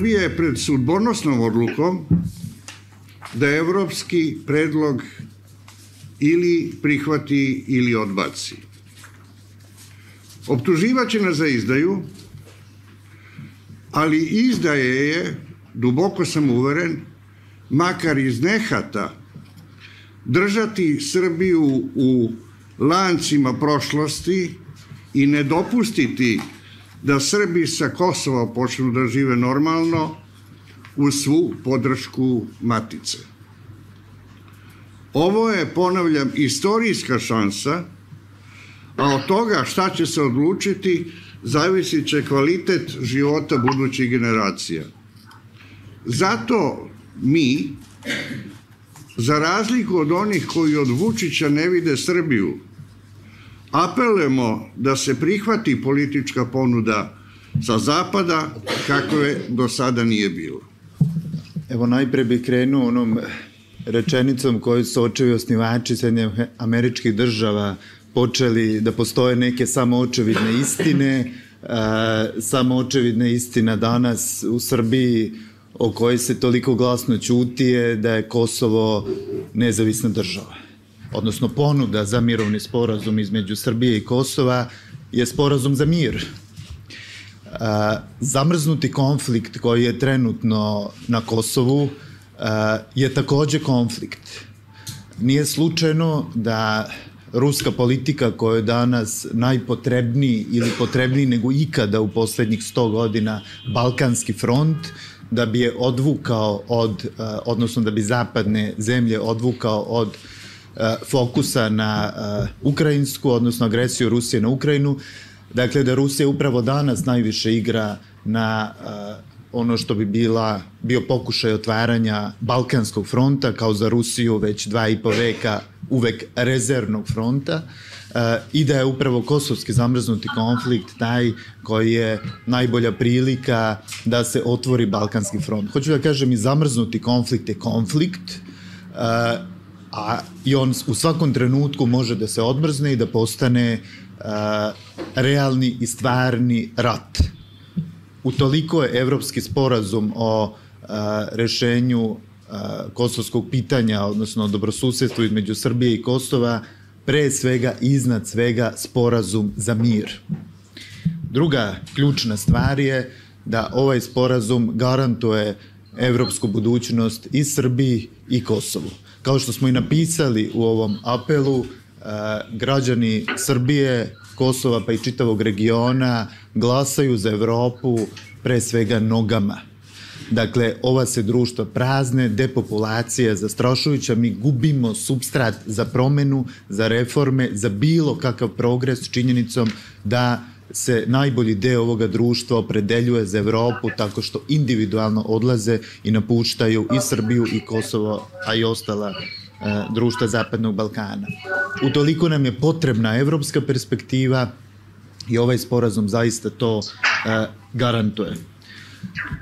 Srbija je pred sudbonosnom odlukom da evropski predlog ili prihvati ili odbaci. Optuživaće nas za izdaju, ali izdaje je, duboko sam uveren, makar iz nehata, držati Srbiju u lancima prošlosti i ne dopustiti da Srbi sa Kosova počnu da žive normalno u svu podršku matice. Ovo je, ponavljam, istorijska šansa, a od toga šta će se odlučiti zavisit će kvalitet života budućih generacija. Zato mi, za razliku od onih koji od Vučića ne vide Srbiju, apelujemo da se prihvati politička ponuda sa zapada kako je do sada nije bilo. Evo najpre bih krenuo onom rečenicom koju su očevi osnivači Sjednje američkih država počeli da postoje neke samo očevidne istine, samo očevidne istina danas u Srbiji o kojoj se toliko glasno ćuti je da je Kosovo nezavisna država. Odnosno ponuda za mirovni sporazum između Srbije i Kosova je sporazum za mir. Zamrznuti konflikt koji je trenutno na Kosovu je takođe konflikt. Nije slučajno da ruska politika koja je danas najpotrebniji ili potrebniji nego ikada u poslednjih 100 godina Balkanski front, da bi je odvukao od, odnosno da bi zapadne zemlje odvukao od eh, fokusa na eh, ukrajinsku, odnosno agresiju Rusije na Ukrajinu, dakle da Rusija upravo danas najviše igra na ono što bi bila, bio pokušaj otvaranja Balkanskog fronta, kao za Rusiju već dva i po veka uvek rezervnog fronta, i da je upravo kosovski zamrznuti konflikt taj koji je najbolja prilika da se otvori Balkanski front. Hoću da kažem i zamrznuti konflikt je konflikt, a i on u svakom trenutku može da se odmrzne i da postane realni i stvarni rat. Utoliko je evropski sporazum o rešenju kosovskog pitanja, odnosno dobrosusedstvu između Srbije i Kosova, pre svega iznad svega sporazum za mir. Druga ključna stvar je da ovaj sporazum garantuje evropsku budućnost i Srbiji i Kosovu. Kao što smo i napisali u ovom apelu, građani Srbije, Kosova pa i čitavog regiona glasaju za Evropu pre svega nogama. Dakle, ova se društva prazne, depopulacija zastrašujuća, mi gubimo substrat za promenu, za reforme, za bilo kakav progres činjenicom da se najbolji deo ovoga društva opredeljuje za Evropu tako što individualno odlaze i napuštaju i Srbiju i Kosovo, a i ostala e, društva Zapadnog Balkana. Utoliko nam je potrebna evropska perspektiva i ovaj sporazum zaista to e, garantuje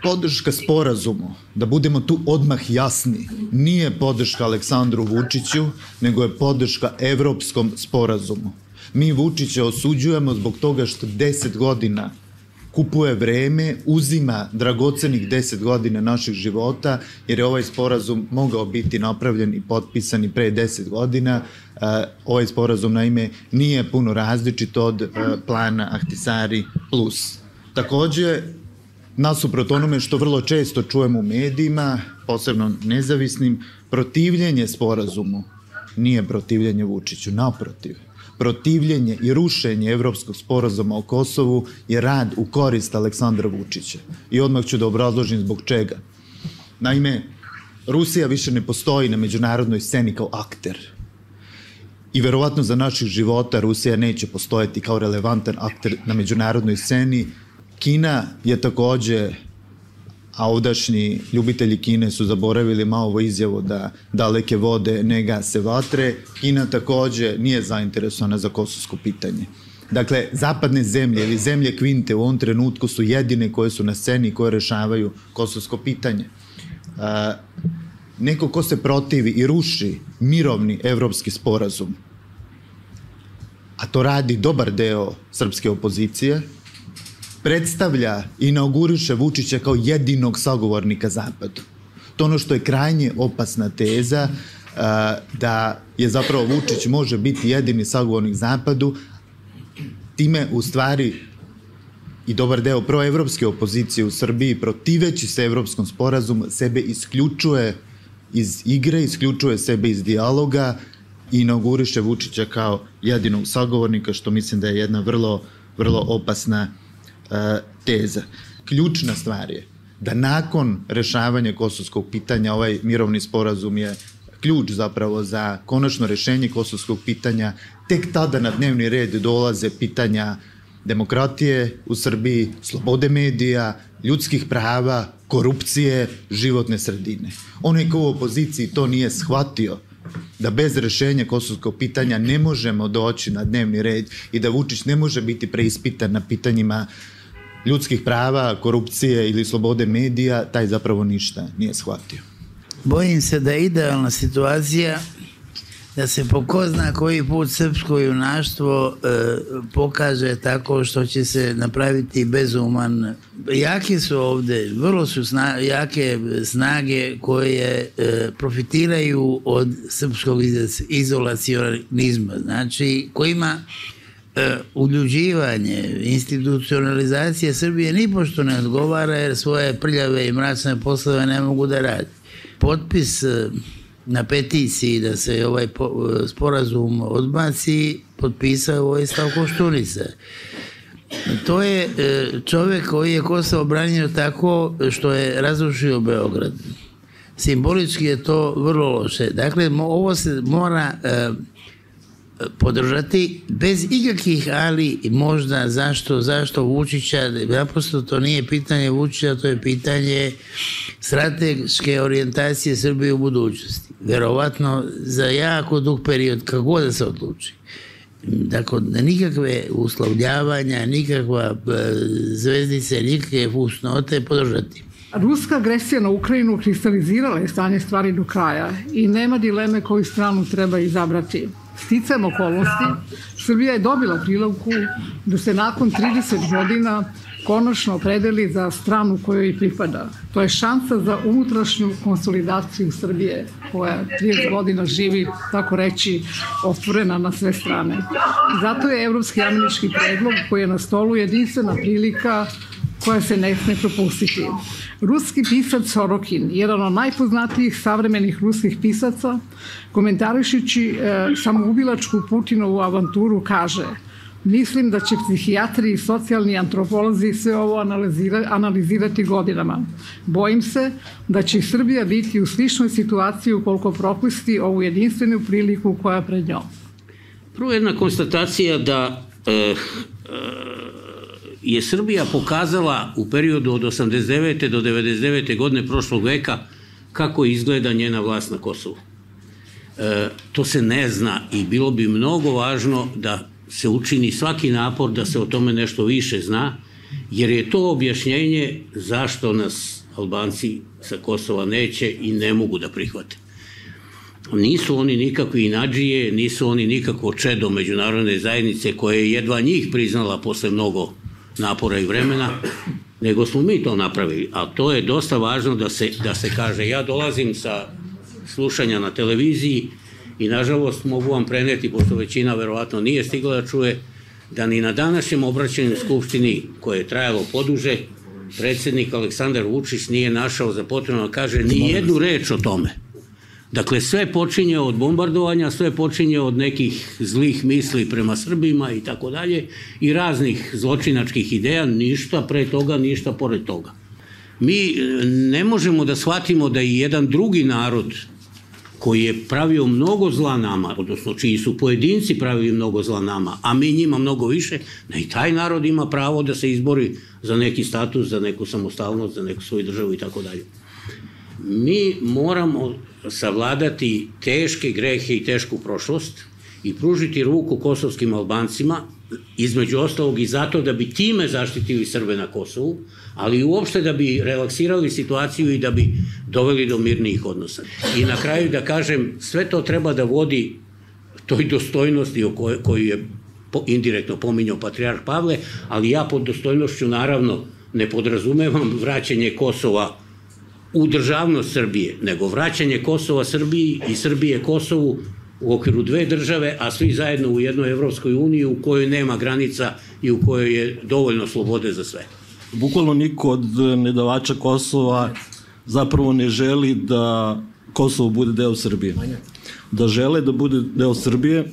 podrška sporazumu, da budemo tu odmah jasni, nije podrška Aleksandru Vučiću, nego je podrška evropskom sporazumu. Mi Vučića osuđujemo zbog toga što 10 godina kupuje vreme, uzima dragocenih 10 godina naših života, jer je ovaj sporazum mogao biti napravljen i potpisan i pre 10 godina. Uh, ovaj sporazum, naime, nije puno različit od uh, plana Ahtisari Plus. Takođe, nasuprot onome što vrlo često čujemo u medijima, posebno nezavisnim, protivljenje sporazumu nije protivljenje Vučiću, naprotiv. Protivljenje i rušenje Evropskog sporazuma o Kosovu je rad u korist Aleksandra Vučića. I odmah ću da obrazložim zbog čega. Naime, Rusija više ne postoji na međunarodnoj sceni kao akter. I verovatno za naših života Rusija neće postojati kao relevantan akter na međunarodnoj sceni, Kina je takođe a ovdašnji ljubitelji Kine su zaboravili malo izjavu da daleke vode ne gase vatre. Kina takođe nije zainteresovana za kosovsko pitanje. Dakle, zapadne zemlje ili zemlje kvinte u ovom trenutku su jedine koje su na sceni koje rešavaju kosovsko pitanje. A, neko ko se protivi i ruši mirovni evropski sporazum, a to radi dobar deo srpske opozicije, predstavlja i inauguriše Vučića kao jedinog sagovornika Zapadu. To ono što je krajnje opasna teza, da je zapravo Vučić može biti jedini sagovornik Zapadu, time u stvari i dobar deo proevropske opozicije u Srbiji protiveći se evropskom sporazumu sebe isključuje iz igre, isključuje sebe iz dijaloga i inauguriše Vučića kao jedinog sagovornika, što mislim da je jedna vrlo, vrlo opasna uh, teza. Ključna stvar je da nakon rešavanja kosovskog pitanja ovaj mirovni sporazum je ključ zapravo za konačno rešenje kosovskog pitanja. Tek tada na dnevni red dolaze pitanja demokratije u Srbiji, slobode medija, ljudskih prava, korupcije, životne sredine. Onaj ko u opoziciji to nije shvatio, da bez rešenja kosovskog pitanja ne možemo doći na dnevni red i da Vučić ne može biti preispitan na pitanjima ljudskih prava, korupcije ili slobode medija, taj zapravo ništa nije shvatio. Bojim se da je idealna situacija da se po ko zna koji put srpsko junaštvo e, pokaže tako što će se napraviti bezuman. Jake su ovde, vrlo su sna, jake snage koje e, profitiraju od srpskog izolacionizma, znači kojima uljuđivanje, institucionalizacija Srbije nipošto ne odgovara jer svoje prljave i mračne poslove ne mogu da radi. Potpis e, na peticiji da se ovaj sporazum odbaci potpisao Vojislav Koštunica. To je e, čovek koji je Kosovo branio tako što je razrušio Beograd. Simbolički je to vrlo loše. Dakle, ovo se mora e, podržati bez ikakvih ali možda zašto zašto Vučića naprosto to nije pitanje Vučića to je pitanje strateške orijentacije Srbije u budućnosti verovatno za jako dug period kako da se odluči Dakle, nikakve uslovljavanja, nikakva e, zvezdice, nikakve fusnote podržati. Ruska agresija na Ukrajinu kristalizirala je stanje stvari do kraja i nema dileme koju stranu treba izabrati. Sticajem okolnosti, Srbija je dobila prilavku da se nakon 30 godina konačno opredeli za stranu kojoj pripada. To je šansa za unutrašnju konsolidaciju Srbije, koja 30 godina živi, tako reći, otvorena na sve strane. Zato je Evropski američki predlog koji je na stolu jedinstvena prilika koja se ne sme propustiti. Ruski pisac Sorokin, jedan od najpoznatijih savremenih ruskih pisaca, komentarišući e, samoubilačku Putinovu avanturu, kaže Mislim da će psihijatri i socijalni antropolozi sve ovo analizira, analizirati godinama. Bojim se da će Srbija biti u sličnoj situaciji ukoliko propusti ovu jedinstvenu priliku koja je pred njom. Prvo jedna konstatacija da e, e, je Srbija pokazala u periodu od 89. do 99. godine prošlog veka kako izgleda njena vlast na Kosovu. E, to se ne zna i bilo bi mnogo važno da se učini svaki napor da se o tome nešto više zna, jer je to objašnjenje zašto nas Albanci sa Kosova neće i ne mogu da prihvate. Nisu oni nikakvi inađije, nisu oni nikakvo čedo međunarodne zajednice koje je jedva njih priznala posle mnogo napora i vremena, nego smo mi to napravili. A to je dosta važno da se, da se kaže. Ja dolazim sa slušanja na televiziji i nažalost mogu vam preneti, pošto većina verovatno nije stigla da čuje, da ni na današnjem obraćanju Skupštini, koje je trajalo poduže, predsednik Aleksandar Vučić nije našao za potrebno da kaže ni jednu reč o tome. Dakle, sve počinje od bombardovanja, sve počinje od nekih zlih misli prema Srbima i tako dalje i raznih zločinačkih ideja, ništa pre toga, ništa pored toga. Mi e, ne možemo da shvatimo da i jedan drugi narod koji je pravio mnogo zla nama, odnosno čiji su pojedinci pravili mnogo zla nama, a mi njima mnogo više, da i taj narod ima pravo da se izbori za neki status, za neku samostalnost, za neku svoju državu i tako dalje. Mi moramo savladati teške grehe i tešku prošlost i pružiti ruku kosovskim Albancima, između ostalog i zato da bi time zaštitili Srbe na Kosovu, ali uopšte da bi relaksirali situaciju i da bi doveli do mirnijih odnosa. I na kraju da kažem, sve to treba da vodi toj dostojnosti o kojoj, koju je po, indirektno pominjao Patriarh Pavle, ali ja pod dostojnošću naravno ne podrazumevam vraćanje Kosova u državnost Srbije, nego vraćanje Kosova Srbiji i Srbije Kosovu u okviru dve države, a svi zajedno u jednoj Evropskoj uniji u kojoj nema granica i u kojoj je dovoljno slobode za sve. Bukvalno niko od nedavača Kosova zapravo ne želi da Kosovo bude deo Srbije. Da žele da bude deo Srbije, e,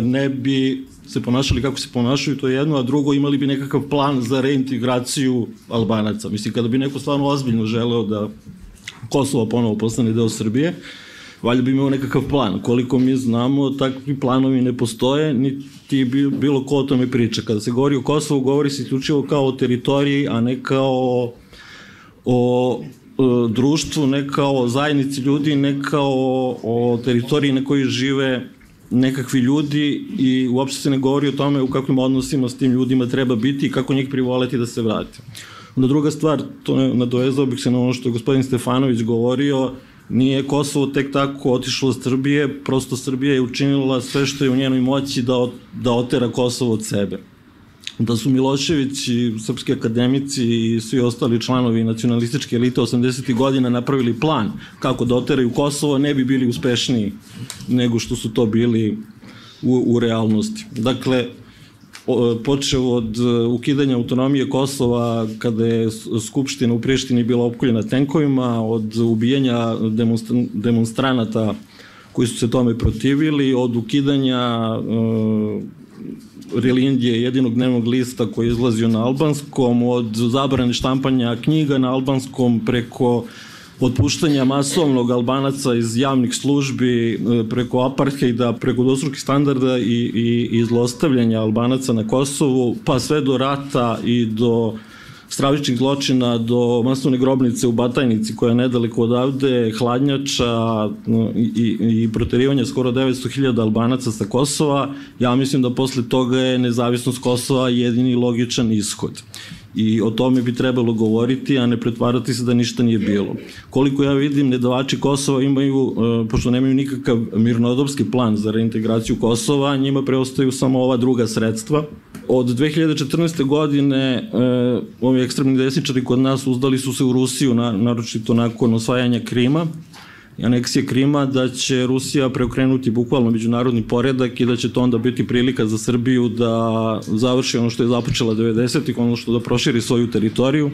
ne bi se ponašali kako se ponašaju, to je jedno, a drugo imali bi nekakav plan za reintegraciju Albanaca. Mislim, kada bi neko stvarno ozbiljno želeo da Kosovo ponovo postane deo Srbije, valjda bi imao nekakav plan. Koliko mi znamo, takvi planovi ne postoje, niti bilo ko o tome priča. Kada se govori o Kosovu, govori se isključivo kao o teritoriji, a ne kao o društvu, ne kao o zajednici ljudi, ne kao o teritoriji na kojoj žive nekakvi ljudi i uopšte se ne govori o tome u kakvim odnosima s tim ljudima treba biti i kako njih privoleti da se vrate. Onda druga stvar, to nadovezao bih se na ono što je gospodin Stefanović govorio, nije Kosovo tek tako otišlo od Srbije, prosto Srbija je učinila sve što je u njenoj moći da, da otera Kosovo od sebe da su Milošević i srpski akademici i svi ostali članovi nacionalističke elite 80. godina napravili plan kako da oteraju Kosovo, ne bi bili uspešniji nego što su to bili u, u realnosti. Dakle, počeo od ukidanja autonomije Kosova kada je Skupština u Prištini bila opkoljena tenkovima, od ubijanja demonstranata koji su se tome protivili, od ukidanja Relindije, jedinog dnevnog lista koji je izlazio na albanskom, od zabrane štampanja knjiga na albanskom preko otpuštanja masovnog albanaca iz javnih službi e, preko apartheida, preko dvostrukih standarda i, i, i zlostavljanja albanaca na Kosovu, pa sve do rata i do stravičnih zločina do masovne grobnice u Batajnici koja je nedaleko odavde, hladnjača i, i proterivanja skoro 900.000 Albanaca sa Kosova, ja mislim da posle toga je nezavisnost Kosova jedini logičan ishod i o tome bi trebalo govoriti, a ne pretvarati se da ništa nije bilo. Koliko ja vidim, nedavači Kosova imaju, e, pošto nemaju nikakav mirnodopski plan za reintegraciju Kosova, njima preostaju samo ova druga sredstva. Od 2014. godine e, ovi ekstremni desničari kod nas uzdali su se u Rusiju, naročito nakon osvajanja Krima, aneksije Krima, da će Rusija preokrenuti bukvalno međunarodni poredak i da će to onda biti prilika za Srbiju da završi ono što je započela 90-ih, ono što da proširi svoju teritoriju.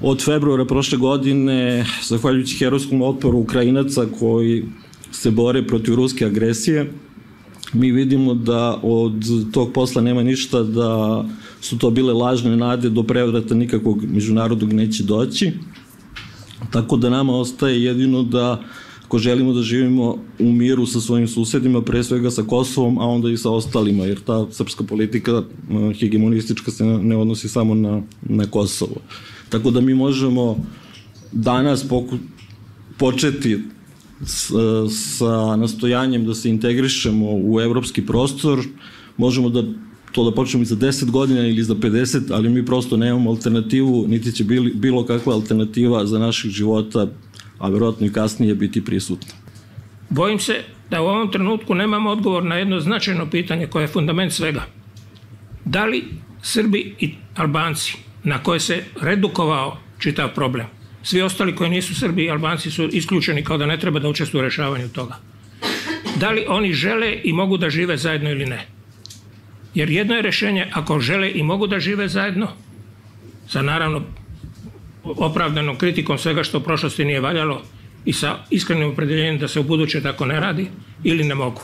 Od februara prošle godine, zahvaljujući herojskom otporu Ukrajinaca koji se bore protiv ruske agresije, mi vidimo da od tog posla nema ništa, da su to bile lažne nade, do prevrata nikakvog međunarodnog neće doći. Tako da nama ostaje jedino da ako želimo da živimo u miru sa svojim susedima, pre svega sa Kosovom, a onda i sa ostalima, jer ta srpska politika hegemonistička se ne odnosi samo na, na Kosovo. Tako da mi možemo danas poku, početi s, sa nastojanjem da se integrišemo u evropski prostor, možemo da to da počnemo za 10 godina ili za 50, ali mi prosto nemamo alternativu, niti će bili, bilo kakva alternativa za naših života, a verovatno i kasnije biti prisutna. Bojim se da u ovom trenutku nemamo odgovor na jedno značajno pitanje koje je fundament svega. Da li Srbi i Albanci, na koje se redukovao čitav problem, svi ostali koji nisu Srbi i Albanci su isključeni kao da ne treba da učestvuju u rešavanju toga. Da li oni žele i mogu da žive zajedno ili ne? Jer jedno je rešenje ako žele i mogu da žive zajedno, sa naravno opravdanom kritikom svega što u prošlosti nije valjalo i sa iskrenim opredeljenjem da se u buduće tako ne radi, ili ne mogu.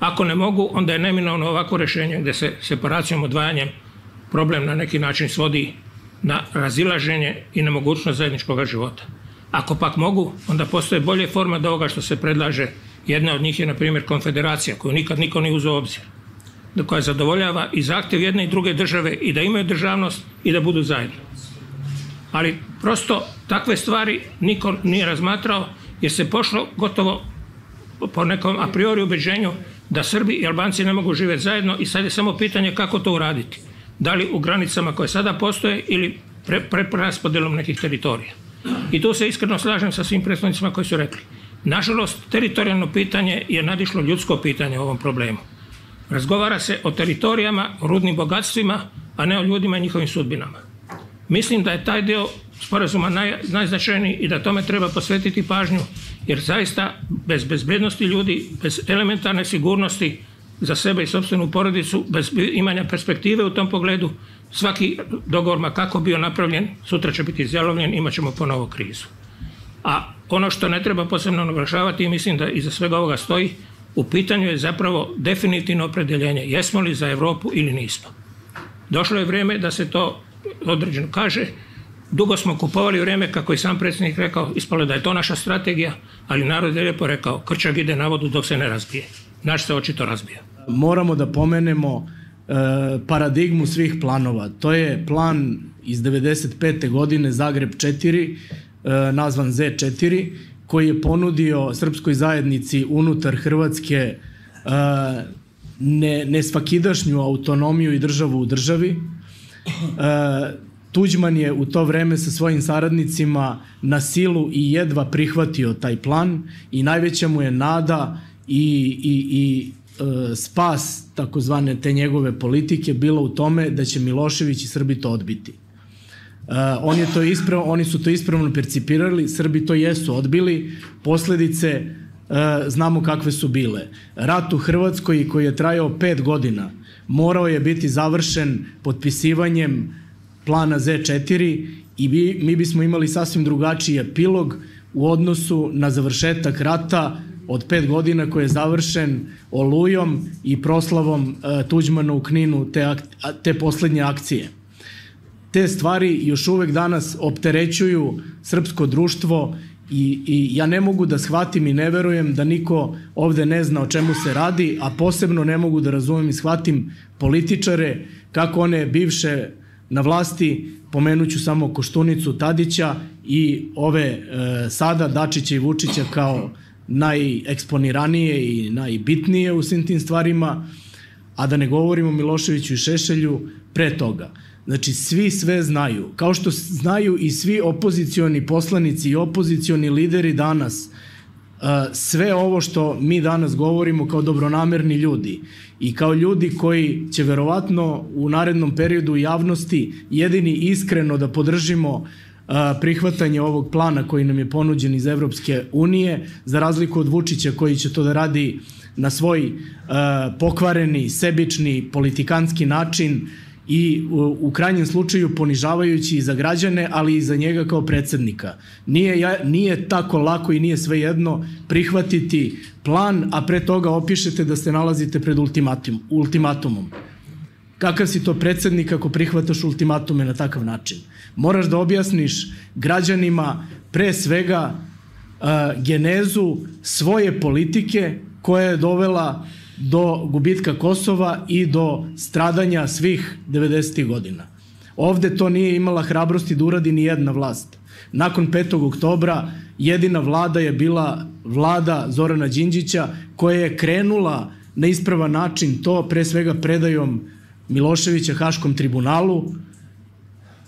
Ako ne mogu, onda je neminovno ovako rešenje gde se separacijom, odvajanjem problem na neki način svodi na razilaženje i nemogućnost zajedničkog života. Ako pak mogu, onda postoje bolje forma da ovoga što se predlaže. Jedna od njih je, na primjer, konfederacija, koju nikad niko nije uzeo obzir koja zadovoljava i zahtev jedne i druge države i da imaju državnost i da budu zajedno. Ali prosto takve stvari niko nije razmatrao jer se pošlo gotovo po nekom a priori ubeđenju da Srbi i Albanci ne mogu živjeti zajedno i sad je samo pitanje kako to uraditi. Da li u granicama koje sada postoje ili pre, pre raspodelom nekih teritorija. I tu se iskreno slažem sa svim predstavnicima koji su rekli. Nažalost, teritorijalno pitanje je nadišlo ljudsko pitanje u ovom problemu. Razgovara se o teritorijama, o rudnim bogatstvima, a ne o ljudima i njihovim sudbinama. Mislim da je taj dio sporazuma naj, najznačajniji i da tome treba posvetiti pažnju, jer zaista bez bezbednosti ljudi, bez elementarne sigurnosti za sebe i sobstvenu porodicu, bez imanja perspektive u tom pogledu, svaki dogovor, ma kako bio napravljen, sutra će biti izjalovljen, imat ćemo ponovo krizu. A ono što ne treba posebno naglašavati mislim da iza svega ovoga stoji, u pitanju je zapravo definitivno opredeljenje. Jesmo li za Evropu ili nismo? Došlo je vrijeme da se to određeno kaže. Dugo smo kupovali vrijeme, kako i sam predsjednik rekao, ispalo da je to naša strategija, ali narod je lijepo rekao, krčak ide na vodu dok se ne razbije. Naš se očito razbija. Moramo da pomenemo e, paradigmu svih planova. To je plan iz 95. godine Zagreb 4, e, nazvan Z4, koji je ponudio srpskoj zajednici unutar Hrvatske e, ne, nesvakidašnju autonomiju i državu u državi. E, Tuđman je u to vreme sa svojim saradnicima na silu i jedva prihvatio taj plan i najveća mu je nada i, i, i e, spas takozvane te njegove politike bila u tome da će Milošević i Srbi to odbiti. Uh, on je to ispravno, oni su to ispravno percipirali, Srbi to jesu odbili, posledice uh, znamo kakve su bile. Rat u Hrvatskoj koji je trajao pet godina morao je biti završen potpisivanjem plana Z4 i mi, mi bismo imali sasvim drugačiji epilog u odnosu na završetak rata od pet godina koji je završen olujom i proslavom uh, Tuđmana u Kninu te, te poslednje akcije te stvari još uvek danas opterećuju srpsko društvo i, i ja ne mogu da shvatim i ne verujem da niko ovde ne zna o čemu se radi, a posebno ne mogu da razumem i shvatim političare, kako one bivše na vlasti, pomenuću samo Koštunicu Tadića i ove e, sada Dačića i Vučića kao najeksponiranije i najbitnije u svim tim stvarima, a da ne govorimo Miloševiću i Šešelju pre toga. Znači, svi sve znaju. Kao što znaju i svi opozicioni poslanici i opozicioni lideri danas, uh, sve ovo što mi danas govorimo kao dobronamerni ljudi i kao ljudi koji će verovatno u narednom periodu javnosti jedini iskreno da podržimo uh, prihvatanje ovog plana koji nam je ponuđen iz Evropske unije, za razliku od Vučića koji će to da radi na svoj uh, pokvareni, sebični, politikanski način, i u, krajnjem slučaju ponižavajući i za građane, ali i za njega kao predsednika. Nije, ja, nije tako lako i nije sve jedno prihvatiti plan, a pre toga opišete da se nalazite pred ultimatum, ultimatumom. Kakav si to predsednik ako prihvataš ultimatume na takav način? Moraš da objasniš građanima pre svega uh, genezu svoje politike koja je dovela do gubitka Kosova i do stradanja svih 90. godina. Ovde to nije imala hrabrosti da uradi ni jedna vlast. Nakon 5. oktobra jedina vlada je bila vlada Zorana Đinđića koja je krenula na ispravan način to pre svega predajom Miloševića Haškom tribunalu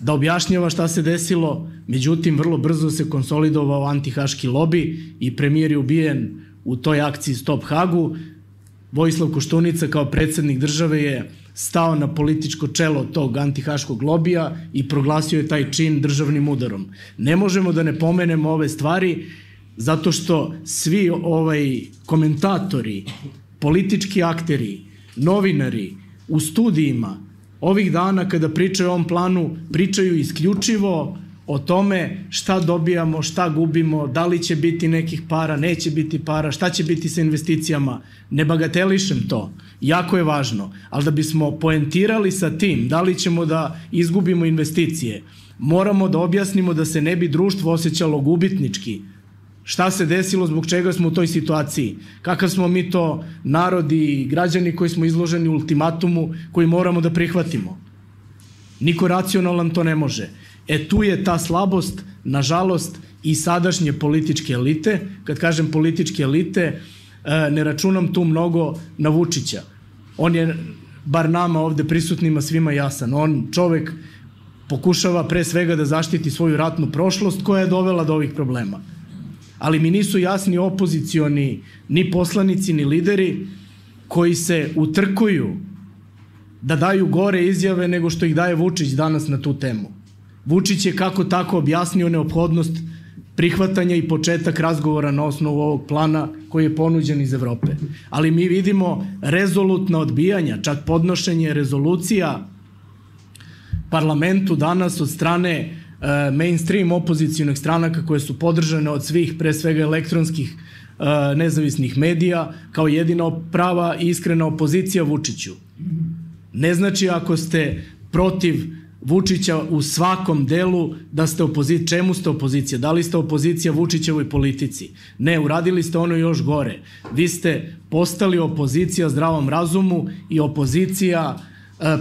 da objašnjava šta se desilo, međutim vrlo brzo se konsolidovao antihaški lobi i premijer je ubijen u toj akciji Stop Hagu, Vojislav Koštunica kao predsednik države je stao na političko čelo tog antihaškog lobija i proglasio je taj čin državnim udarom. Ne možemo da ne pomenemo ove stvari zato što svi ovaj komentatori, politički akteri, novinari u studijima ovih dana kada pričaju o ovom planu pričaju isključivo o tome šta dobijamo, šta gubimo, da li će biti nekih para, neće biti para, šta će biti sa investicijama. Ne bagatelišem to, jako je važno, ali da bismo poentirali sa tim, da li ćemo da izgubimo investicije, moramo da objasnimo da se ne bi društvo osjećalo gubitnički, Šta se desilo, zbog čega smo u toj situaciji? Kakav smo mi to narodi i građani koji smo izloženi ultimatumu koji moramo da prihvatimo? Niko racionalan to ne može. E tu je ta slabost, nažalost, i sadašnje političke elite. Kad kažem političke elite, e, ne računam tu mnogo na Vučića. On je, bar nama ovde prisutnima, svima jasan. On, čovek, pokušava pre svega da zaštiti svoju ratnu prošlost koja je dovela do ovih problema. Ali mi nisu jasni opozicioni ni poslanici, ni lideri koji se utrkuju da daju gore izjave nego što ih daje Vučić danas na tu temu. Vučić je kako tako objasnio neophodnost prihvatanja i početak razgovora na osnovu ovog plana koji je ponuđen iz Evrope. Ali mi vidimo rezolutna odbijanja, čak podnošenje rezolucija parlamentu danas od strane e, mainstream opozicijonih stranaka koje su podržane od svih, pre svega elektronskih e, nezavisnih medija, kao jedina prava i iskrena opozicija Vučiću. Ne znači ako ste protiv Vučića u svakom delu da ste opozicija. Čemu ste opozicija? Da li ste opozicija Vučićevoj politici? Ne, uradili ste ono još gore. Vi ste postali opozicija zdravom razumu i opozicija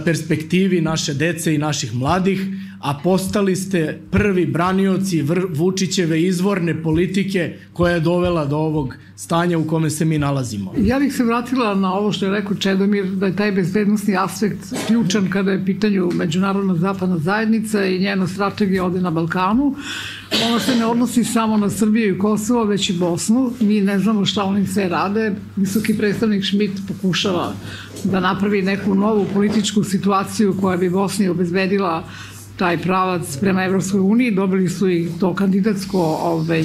perspektivi naše dece i naših mladih, a postali ste prvi branioci Vučićeve izvorne politike koja je dovela do ovog stanja u kome se mi nalazimo. Ja bih se vratila na ovo što je rekao Čedomir, da je taj bezbednostni aspekt ključan kada je pitanju međunarodna zapadna zajednica i njena strategija ovde na Balkanu. Ono se ne odnosi samo na Srbiju i Kosovo, već i Bosnu. Mi ne znamo šta oni sve rade. Visoki predstavnik Schmidt pokušava da napravi neku novu političku situaciju koja bi Bosni obezbedila taj pravac prema Evropskoj uniji, dobili su i to kandidatsko ovaj,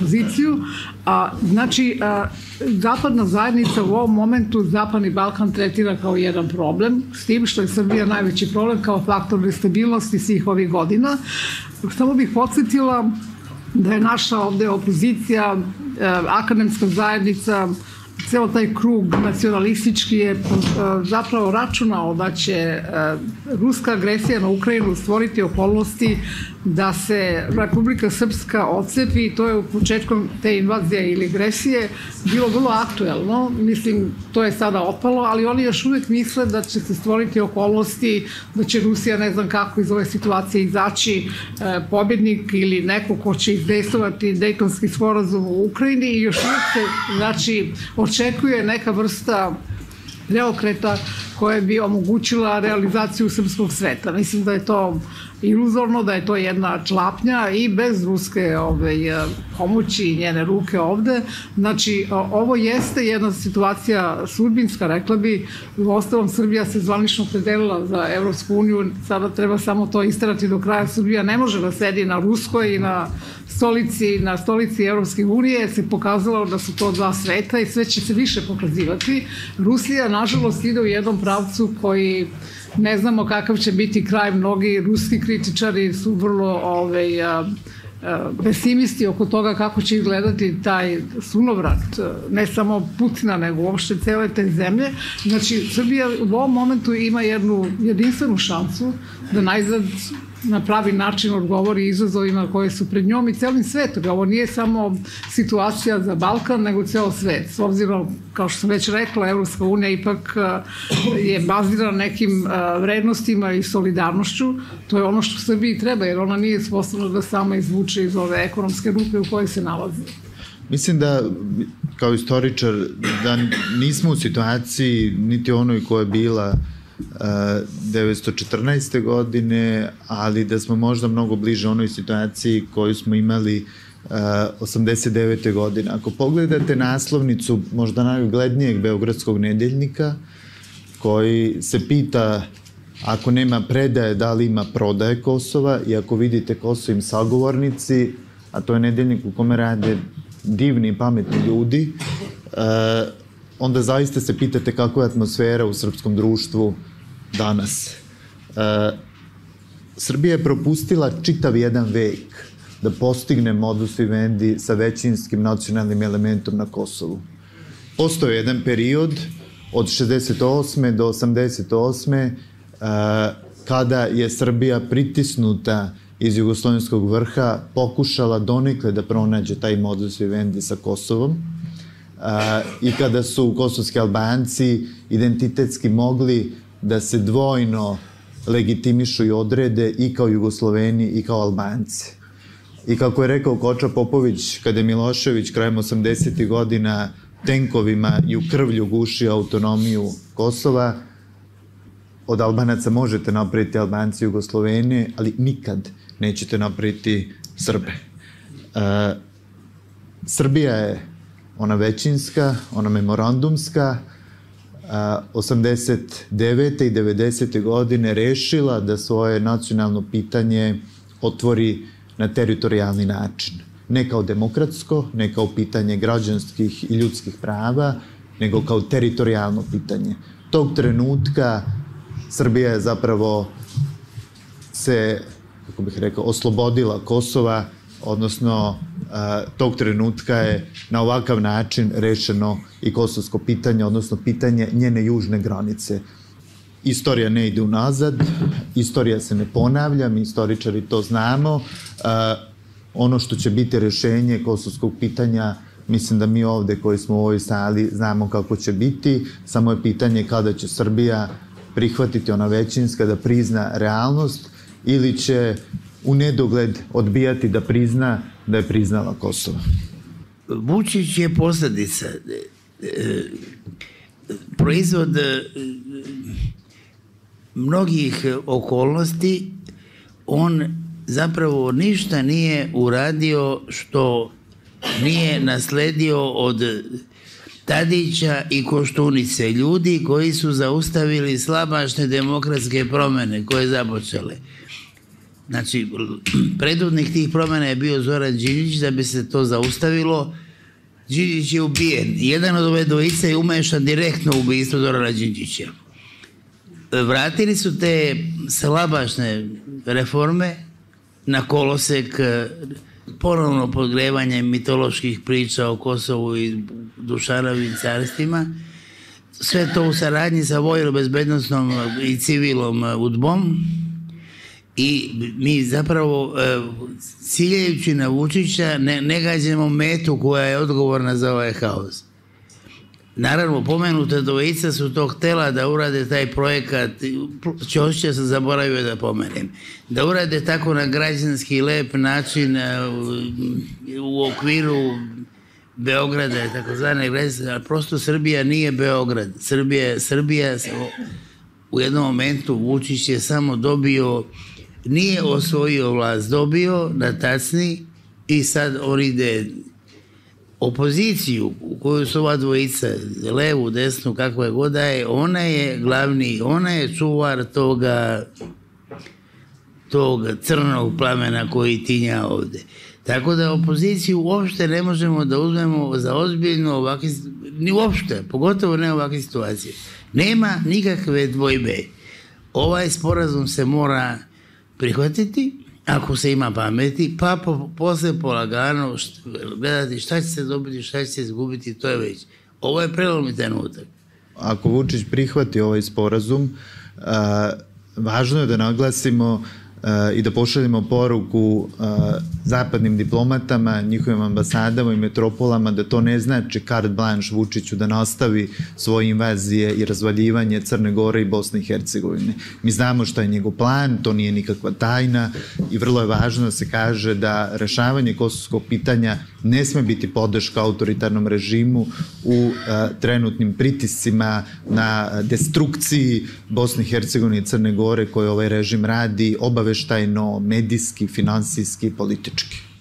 poziciju. A, znači, a, zapadna zajednica u ovom momentu Zapadni Balkan tretira kao jedan problem, s tim što je Srbija najveći problem kao faktor nestabilnosti svih ovih godina. Samo bih podsjetila da je naša ovde opozicija, akademska zajednica, ceo taj krug nacionalistički je zapravo računao da će ruska agresija na Ukrajinu stvoriti okolnosti da se Republika Srpska ocepi to je u početkom te invazije ili agresije bilo vrlo aktuelno. Mislim, to je sada opalo, ali oni još uvek misle da će se stvoriti okolnosti, da će Rusija ne znam kako iz ove situacije izaći e, pobjednik ili neko ko će izdejstovati Dejtonski sporazum u Ukrajini i još uvek se, znači, očekuje neka vrsta preokreta koja bi omogućila realizaciju srpskog sveta. Mislim da je to iluzorno, da je to jedna člapnja i bez ruske ove, pomoći i njene ruke ovde. Znači, ovo jeste jedna situacija sudbinska, rekla bi. U ostalom, Srbija se zvanično predelila za Evropsku uniju, sada treba samo to istarati do kraja. Srbija ne može da sedi na Ruskoj i na stolici, na stolici Evropske unije se pokazalo da su to dva sveta i sve će se više pokazivati. Rusija, nažalost, ide u jednom pravcu koji ne znamo kakav će biti kraj. Mnogi ruski kritičari su vrlo ovaj, a, pesimisti oko toga kako će izgledati taj sunovrat, ne samo Putina, nego uopšte cele te zemlje. Znači, Srbija u ovom momentu ima jednu jedinstvenu šansu da najzad na pravi način odgovori izazovima koje su pred njom i celim svetom. Ovo nije samo situacija za Balkan, nego ceo svet. S obzirom, kao što sam već rekla, Evropska unija ipak eh, je bazirana nekim eh, vrednostima i solidarnošću. To je ono što Srbiji treba, jer ona nije sposobna da sama izvuče iz ove ekonomske rupe u kojoj se nalazi. Mislim da, kao istoričar, da nismo u situaciji niti onoj koja je bila 1914. godine, ali da smo možda mnogo bliže onoj situaciji koju smo imali 89. godine. Ako pogledate naslovnicu možda najuglednijeg Beogradskog nedeljnika, koji se pita ako nema predaje, da li ima prodaje Kosova i ako vidite ko su im sagovornici, a to je nedeljnik u kome rade divni i pametni ljudi, onda zaista se pitate kakva je atmosfera u srpskom društvu danas. E, Srbija je propustila čitav jedan vek da postigne modus vivendi sa većinskim nacionalnim elementom na Kosovu. Postoje jedan period od 68. do 88. E, kada je Srbija pritisnuta iz jugoslovenskog vrha pokušala donikle da pronađe taj modus vivendi sa Kosovom i kada su kosovski albanci identitetski mogli da se dvojno legitimišu i odrede i kao Jugosloveni i kao Albanci. I kako je rekao Koča Popović, kada je Milošević krajem 80. godina tenkovima i u krvlju gušio autonomiju Kosova, od Albanaca možete napraviti Albanci i Jugosloveni, ali nikad nećete napraviti Srbe. E, Srbija je ona većinska, ona memorandumska, 89. i 90. godine rešila da svoje nacionalno pitanje otvori na teritorijalni način. Ne kao demokratsko, ne kao pitanje građanskih i ljudskih prava, nego kao teritorijalno pitanje. Tog trenutka Srbija je zapravo se, kako bih rekao, oslobodila Kosova, odnosno tog trenutka je na ovakav način rešeno i kosovsko pitanje, odnosno pitanje njene južne granice. Istorija ne ide unazad, istorija se ne ponavlja, mi istoričari to znamo. Ono što će biti rešenje kosovskog pitanja Mislim da mi ovde koji smo u ovoj sali znamo kako će biti, samo je pitanje kada će Srbija prihvatiti ona većinska da prizna realnost ili će u nedogled odbijati da prizna da je priznala Kosovo. Vučić je posledica proizvod mnogih okolnosti on zapravo ništa nije uradio što nije nasledio od Tadića i Koštunice, ljudi koji su zaustavili slabašne demokratske promene koje započele. Znači, predvodnik tih promena je bio Zoran Đinjić, da bi se to zaustavilo. Đinjić je ubijen. Jedan od ove dvojice je umešan direktno u ubijstvo Zorana Đinđića. Vratili su te slabašne reforme na kolosek ponovno podgrevanje mitoloških priča o Kosovu i Dušanovim carstvima, sve to u saradnji sa vojno-bezbednostnom i civilom udbom i mi zapravo e, ciljajući na Vučića ne, ne gađemo metu koja je odgovorna za ovaj haos. Naravno, pomenute dvojica su to htela da urade taj projekat, Ćošća sam zaboravio da pomenem, da urade tako na građanski lep način u okviru Beograda, takozvane građanske, ali prosto Srbija nije Beograd. Srbija, Srbija u jednom momentu Vučić je samo dobio, nije osvojio vlast, dobio na tacni i sad on ide opoziciju koju su ova dvojica, levu, desnu, kako je god da je, ona je glavni, ona je čuvar toga tog crnog plamena koji tinja ovde. Tako da opoziciju uopšte ne možemo da uzmemo za ozbiljno ovakve, ni uopšte, pogotovo ne ovakve situacije. Nema nikakve dvojbe. Ovaj sporazum se mora prihvatiti, ako se ima pameti, pa po, posle polagano gledati šta će se dobiti, šta će se izgubiti, to je već. Ovo je prelomni trenutak. Ako Vučić prihvati ovaj sporazum, a, važno je da naglasimo i da pošaljemo poruku zapadnim diplomatama, njihovim ambasadama i metropolama da to ne znači carte blanche Vučiću da nastavi svoje invazije i razvaljivanje Crne Gore i Bosne i Hercegovine. Mi znamo šta je njegov plan, to nije nikakva tajna i vrlo je važno da se kaže da rešavanje kosovskog pitanja ne sme biti podrška autoritarnom režimu u a, trenutnim pritiscima na destrukciji Bosne i Hercegovine i Crne Gore koje ovaj režim radi, obave obaveštajno, medijski, finansijski, politički.